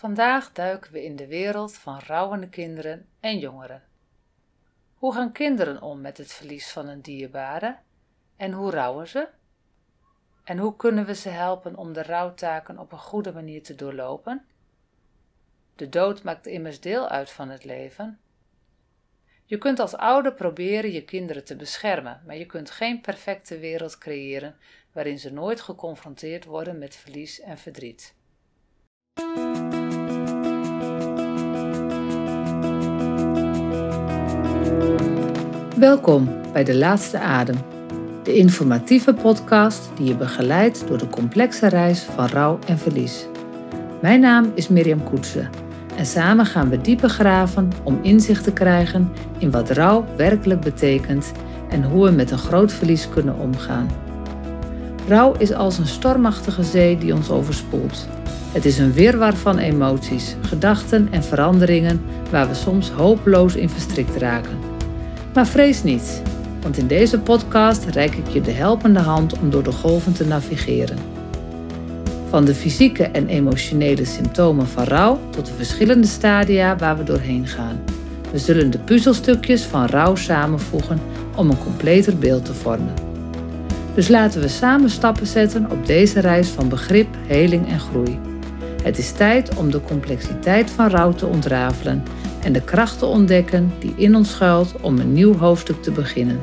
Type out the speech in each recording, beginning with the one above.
Vandaag duiken we in de wereld van rouwende kinderen en jongeren. Hoe gaan kinderen om met het verlies van een dierbare en hoe rouwen ze? En hoe kunnen we ze helpen om de rouwtaken op een goede manier te doorlopen? De dood maakt immers deel uit van het leven. Je kunt als ouder proberen je kinderen te beschermen, maar je kunt geen perfecte wereld creëren waarin ze nooit geconfronteerd worden met verlies en verdriet. Welkom bij De Laatste Adem, de informatieve podcast die je begeleidt door de complexe reis van rouw en verlies. Mijn naam is Mirjam Koetsen en samen gaan we dieper graven om inzicht te krijgen in wat rouw werkelijk betekent en hoe we met een groot verlies kunnen omgaan. Rouw is als een stormachtige zee die ons overspoelt. Het is een wirwar van emoties, gedachten en veranderingen waar we soms hopeloos in verstrikt raken. Maar vrees niet, want in deze podcast reik ik je de helpende hand om door de golven te navigeren. Van de fysieke en emotionele symptomen van rouw tot de verschillende stadia waar we doorheen gaan. We zullen de puzzelstukjes van rouw samenvoegen om een completer beeld te vormen. Dus laten we samen stappen zetten op deze reis van begrip, heling en groei. Het is tijd om de complexiteit van rouw te ontrafelen en de kracht te ontdekken die in ons schuilt om een nieuw hoofdstuk te beginnen.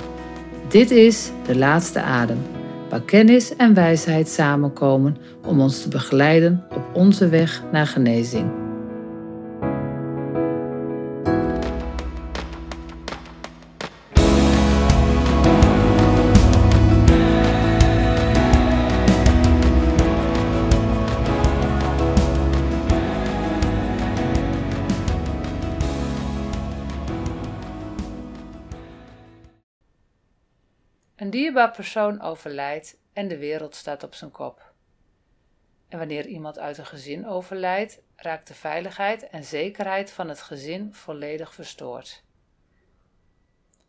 Dit is de laatste adem, waar kennis en wijsheid samenkomen om ons te begeleiden op onze weg naar genezing. Dierbaar persoon overlijdt en de wereld staat op zijn kop. En wanneer iemand uit een gezin overlijdt, raakt de veiligheid en zekerheid van het gezin volledig verstoord.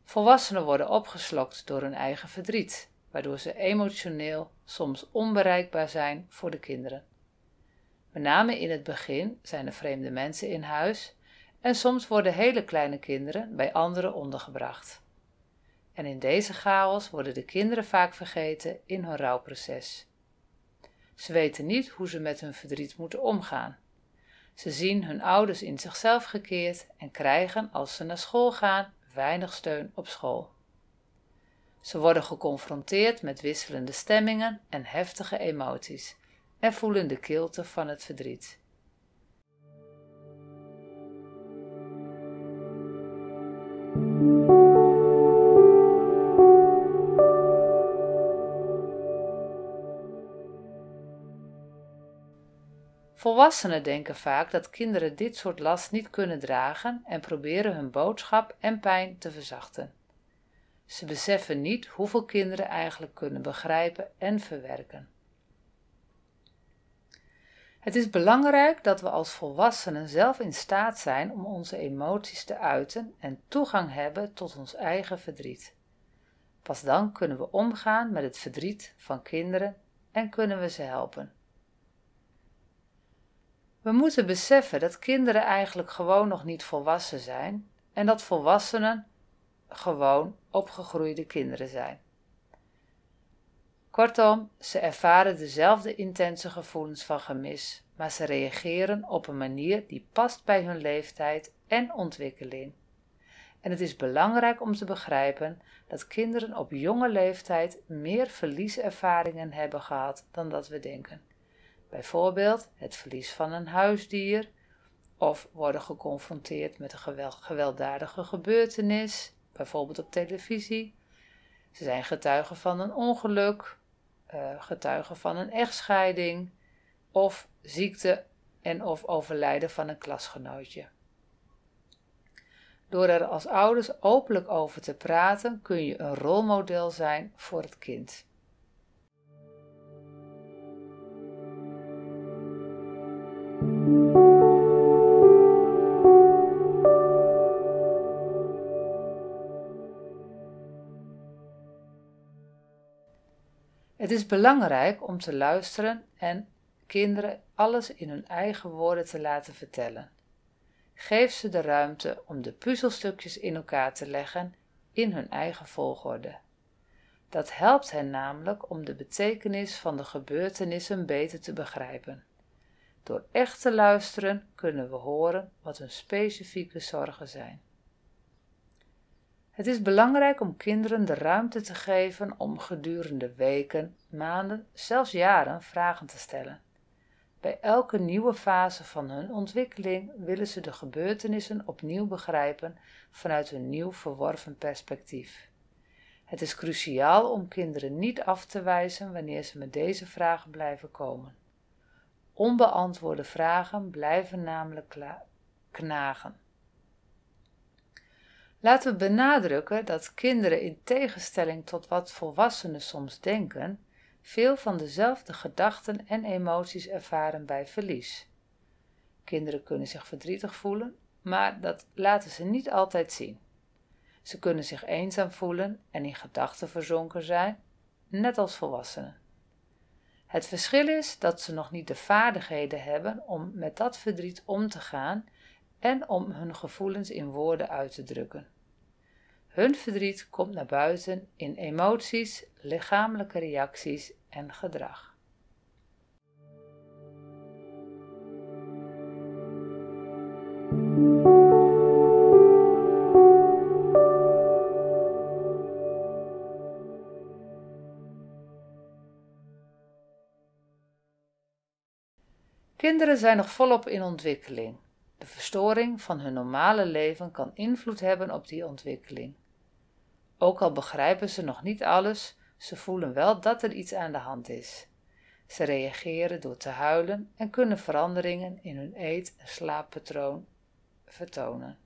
Volwassenen worden opgeslokt door hun eigen verdriet, waardoor ze emotioneel soms onbereikbaar zijn voor de kinderen. Met name in het begin zijn er vreemde mensen in huis en soms worden hele kleine kinderen bij anderen ondergebracht. En in deze chaos worden de kinderen vaak vergeten in hun rouwproces. Ze weten niet hoe ze met hun verdriet moeten omgaan. Ze zien hun ouders in zichzelf gekeerd en krijgen, als ze naar school gaan, weinig steun op school. Ze worden geconfronteerd met wisselende stemmingen en heftige emoties en voelen de kilte van het verdriet. Volwassenen denken vaak dat kinderen dit soort last niet kunnen dragen en proberen hun boodschap en pijn te verzachten. Ze beseffen niet hoeveel kinderen eigenlijk kunnen begrijpen en verwerken. Het is belangrijk dat we als volwassenen zelf in staat zijn om onze emoties te uiten en toegang hebben tot ons eigen verdriet. Pas dan kunnen we omgaan met het verdriet van kinderen en kunnen we ze helpen. We moeten beseffen dat kinderen eigenlijk gewoon nog niet volwassen zijn en dat volwassenen gewoon opgegroeide kinderen zijn. Kortom, ze ervaren dezelfde intense gevoelens van gemis, maar ze reageren op een manier die past bij hun leeftijd en ontwikkeling. En het is belangrijk om te begrijpen dat kinderen op jonge leeftijd meer verlieservaringen hebben gehad dan dat we denken. Bijvoorbeeld het verlies van een huisdier of worden geconfronteerd met een gewelddadige gebeurtenis, bijvoorbeeld op televisie. Ze zijn getuigen van een ongeluk, uh, getuigen van een echtscheiding of ziekte en of overlijden van een klasgenootje. Door er als ouders openlijk over te praten kun je een rolmodel zijn voor het kind. Het is belangrijk om te luisteren en kinderen alles in hun eigen woorden te laten vertellen. Geef ze de ruimte om de puzzelstukjes in elkaar te leggen in hun eigen volgorde. Dat helpt hen namelijk om de betekenis van de gebeurtenissen beter te begrijpen. Door echt te luisteren kunnen we horen wat hun specifieke zorgen zijn. Het is belangrijk om kinderen de ruimte te geven om gedurende weken, maanden, zelfs jaren vragen te stellen. Bij elke nieuwe fase van hun ontwikkeling willen ze de gebeurtenissen opnieuw begrijpen vanuit een nieuw verworven perspectief. Het is cruciaal om kinderen niet af te wijzen wanneer ze met deze vragen blijven komen. Onbeantwoorde vragen blijven namelijk knagen. Laten we benadrukken dat kinderen in tegenstelling tot wat volwassenen soms denken, veel van dezelfde gedachten en emoties ervaren bij verlies. Kinderen kunnen zich verdrietig voelen, maar dat laten ze niet altijd zien. Ze kunnen zich eenzaam voelen en in gedachten verzonken zijn, net als volwassenen. Het verschil is dat ze nog niet de vaardigheden hebben om met dat verdriet om te gaan en om hun gevoelens in woorden uit te drukken. Hun verdriet komt naar buiten in emoties, lichamelijke reacties en gedrag. Kinderen zijn nog volop in ontwikkeling. De verstoring van hun normale leven kan invloed hebben op die ontwikkeling. Ook al begrijpen ze nog niet alles, ze voelen wel dat er iets aan de hand is. Ze reageren door te huilen en kunnen veranderingen in hun eet- en slaappatroon vertonen.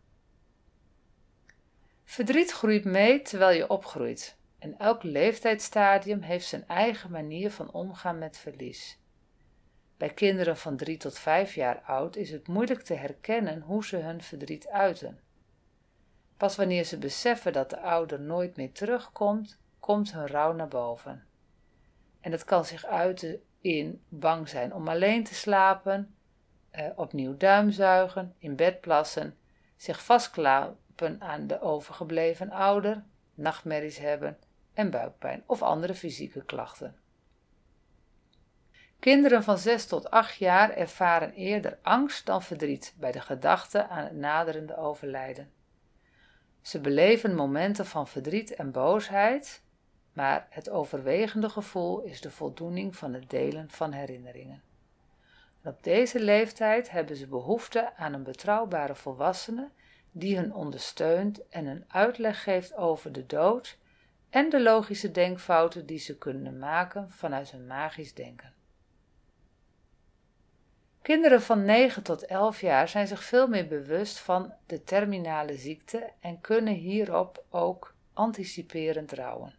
Verdriet groeit mee terwijl je opgroeit en elk leeftijdsstadium heeft zijn eigen manier van omgaan met verlies. Bij kinderen van 3 tot 5 jaar oud is het moeilijk te herkennen hoe ze hun verdriet uiten. Pas wanneer ze beseffen dat de ouder nooit meer terugkomt, komt hun rouw naar boven. En dat kan zich uiten in bang zijn om alleen te slapen, eh, opnieuw duimzuigen, in bed plassen, zich vastklapen aan de overgebleven ouder, nachtmerries hebben en buikpijn of andere fysieke klachten. Kinderen van 6 tot 8 jaar ervaren eerder angst dan verdriet bij de gedachte aan het naderende overlijden. Ze beleven momenten van verdriet en boosheid, maar het overwegende gevoel is de voldoening van het delen van herinneringen. En op deze leeftijd hebben ze behoefte aan een betrouwbare volwassene die hen ondersteunt en een uitleg geeft over de dood en de logische denkfouten die ze kunnen maken vanuit hun magisch denken. Kinderen van 9 tot 11 jaar zijn zich veel meer bewust van de terminale ziekte en kunnen hierop ook anticiperend rouwen.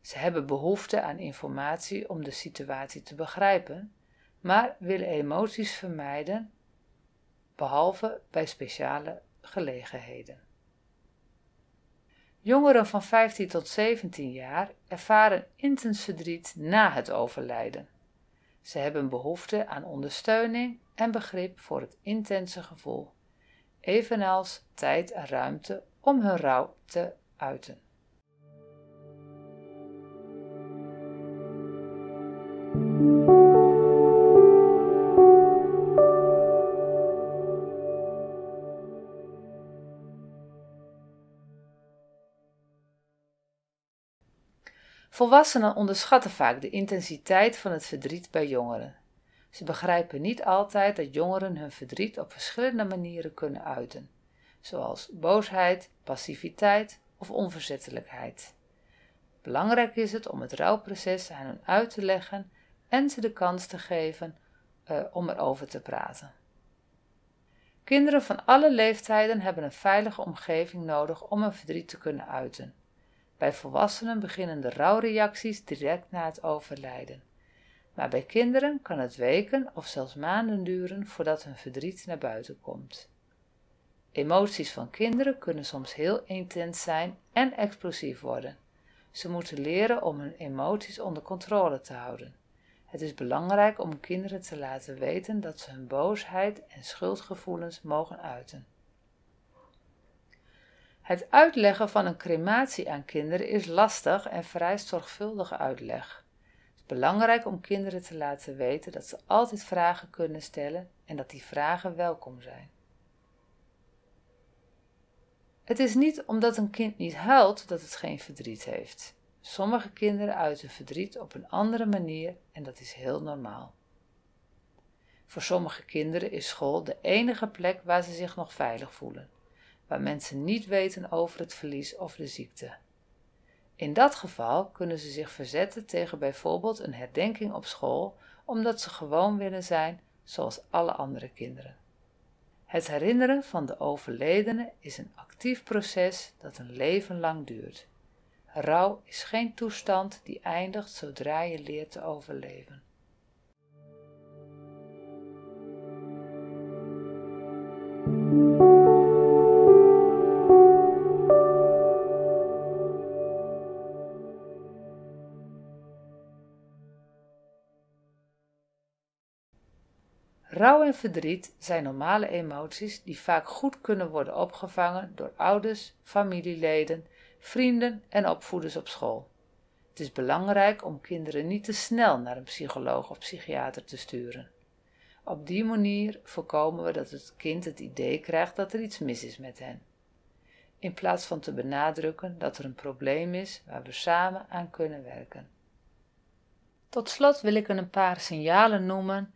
Ze hebben behoefte aan informatie om de situatie te begrijpen, maar willen emoties vermijden, behalve bij speciale gelegenheden. Jongeren van 15 tot 17 jaar ervaren intens verdriet na het overlijden. Ze hebben behoefte aan ondersteuning en begrip voor het intense gevoel, evenals tijd en ruimte om hun rouw te uiten. Volwassenen onderschatten vaak de intensiteit van het verdriet bij jongeren. Ze begrijpen niet altijd dat jongeren hun verdriet op verschillende manieren kunnen uiten, zoals boosheid, passiviteit of onverzettelijkheid. Belangrijk is het om het rouwproces aan hen uit te leggen en ze de kans te geven uh, om erover te praten. Kinderen van alle leeftijden hebben een veilige omgeving nodig om hun verdriet te kunnen uiten. Bij volwassenen beginnen de rouwreacties direct na het overlijden. Maar bij kinderen kan het weken of zelfs maanden duren voordat hun verdriet naar buiten komt. Emoties van kinderen kunnen soms heel intens zijn en explosief worden. Ze moeten leren om hun emoties onder controle te houden. Het is belangrijk om kinderen te laten weten dat ze hun boosheid en schuldgevoelens mogen uiten. Het uitleggen van een crematie aan kinderen is lastig en vereist zorgvuldige uitleg. Het is belangrijk om kinderen te laten weten dat ze altijd vragen kunnen stellen en dat die vragen welkom zijn. Het is niet omdat een kind niet huilt dat het geen verdriet heeft. Sommige kinderen uiten verdriet op een andere manier en dat is heel normaal. Voor sommige kinderen is school de enige plek waar ze zich nog veilig voelen, waar mensen niet weten over het verlies of de ziekte. In dat geval kunnen ze zich verzetten tegen bijvoorbeeld een herdenking op school, omdat ze gewoon willen zijn zoals alle andere kinderen. Het herinneren van de overledene is een actief proces dat een leven lang duurt. Rouw is geen toestand die eindigt zodra je leert te overleven. Rouw en verdriet zijn normale emoties die vaak goed kunnen worden opgevangen door ouders, familieleden vrienden en opvoeders op school. Het is belangrijk om kinderen niet te snel naar een psycholoog of psychiater te sturen. Op die manier voorkomen we dat het kind het idee krijgt dat er iets mis is met hen. In plaats van te benadrukken dat er een probleem is waar we samen aan kunnen werken. Tot slot wil ik een paar signalen noemen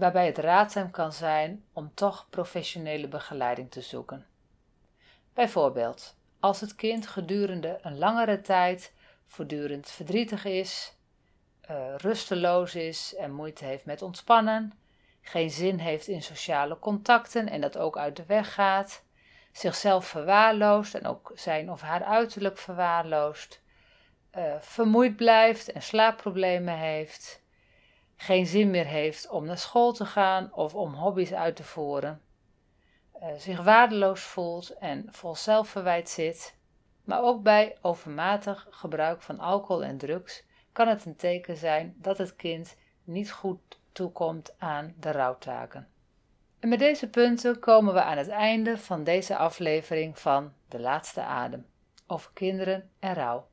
waarbij het raadzaam kan zijn om toch professionele begeleiding te zoeken. Bijvoorbeeld als het kind gedurende een langere tijd voortdurend verdrietig is, uh, rusteloos is en moeite heeft met ontspannen, geen zin heeft in sociale contacten en dat ook uit de weg gaat, zichzelf verwaarloost en ook zijn of haar uiterlijk verwaarloost, uh, vermoeid blijft en slaapproblemen heeft, geen zin meer heeft om naar school te gaan of om hobby's uit te voeren uh, zich waardeloos voelt en vol zelfverwijt zit, maar ook bij overmatig gebruik van alcohol en drugs kan het een teken zijn dat het kind niet goed toekomt aan de rouwtaken. En met deze punten komen we aan het einde van deze aflevering van De Laatste Adem over kinderen en rouw.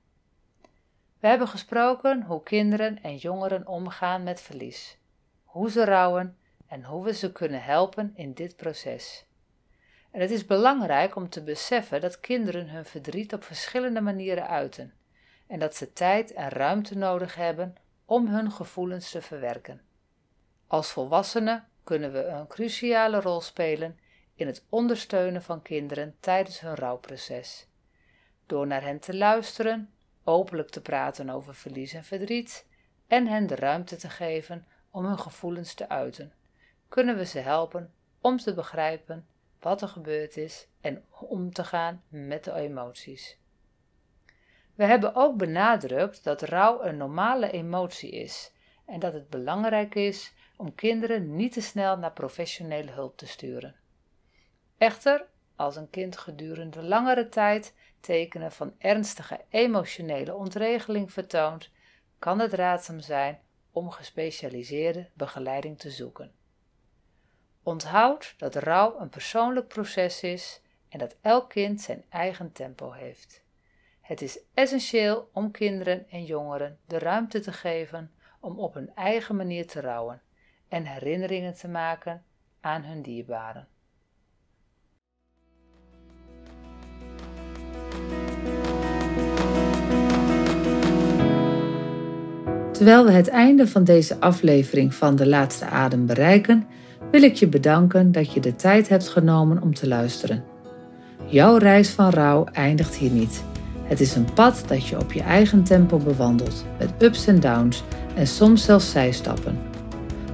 We hebben gesproken hoe kinderen en jongeren omgaan met verlies, hoe ze rouwen en hoe we ze kunnen helpen in dit proces. En het is belangrijk om te beseffen dat kinderen hun verdriet op verschillende manieren uiten en dat ze tijd en ruimte nodig hebben om hun gevoelens te verwerken. Als volwassenen kunnen we een cruciale rol spelen in het ondersteunen van kinderen tijdens hun rouwproces. Door naar hen te luisteren, openlijk te praten over verlies en verdriet en hen de ruimte te geven om hun gevoelens te uiten, kunnen we ze helpen om te begrijpen wat er gebeurd is en om te gaan met de emoties. We hebben ook benadrukt dat rouw een normale emotie is en dat het belangrijk is om kinderen niet te snel naar professionele hulp te sturen. Echter, als een kind gedurende langere tijd tekenen van ernstige emotionele ontregeling vertoont, kan het raadzaam zijn om gespecialiseerde begeleiding te zoeken. Onthoud dat rouw een persoonlijk proces is en dat elk kind zijn eigen tempo heeft. Het is essentieel om kinderen en jongeren de ruimte te geven om op hun eigen manier te rouwen en herinneringen te maken aan hun dierbaren. Terwijl we het einde van deze aflevering van De Laatste Adem bereiken, wil ik je bedanken dat je de tijd hebt genomen om te luisteren. Jouw reis van rouw eindigt hier niet. Het is een pad dat je op je eigen tempo bewandelt, met ups en downs en soms zelfs zijstappen.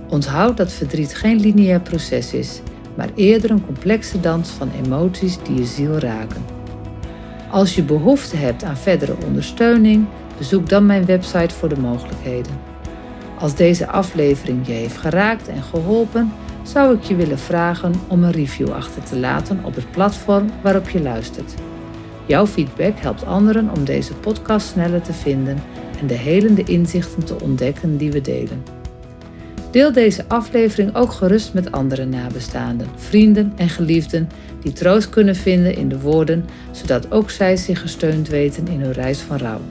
Onthoud dat verdriet geen lineair proces is, maar eerder een complexe dans van emoties die je ziel raken. Als je behoefte hebt aan verdere ondersteuning, bezoek dan mijn website voor de mogelijkheden. Als deze aflevering je heeft geraakt en geholpen, zou ik je willen vragen om een review achter te laten op het platform waarop je luistert. Jouw feedback helpt anderen om deze podcast sneller te vinden en de helende inzichten te ontdekken die we delen. Deel deze aflevering ook gerust met andere nabestaanden, vrienden en geliefden die troost kunnen vinden in de woorden, zodat ook zij zich gesteund weten in hun reis van rouw.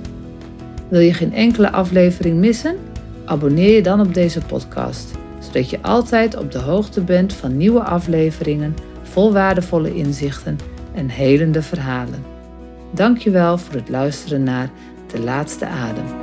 Wil je geen enkele aflevering missen? Abonneer je dan op deze podcast, zodat je altijd op de hoogte bent van nieuwe afleveringen vol waardevolle inzichten en helende verhalen. Dankjewel voor het luisteren naar De Laatste Adem.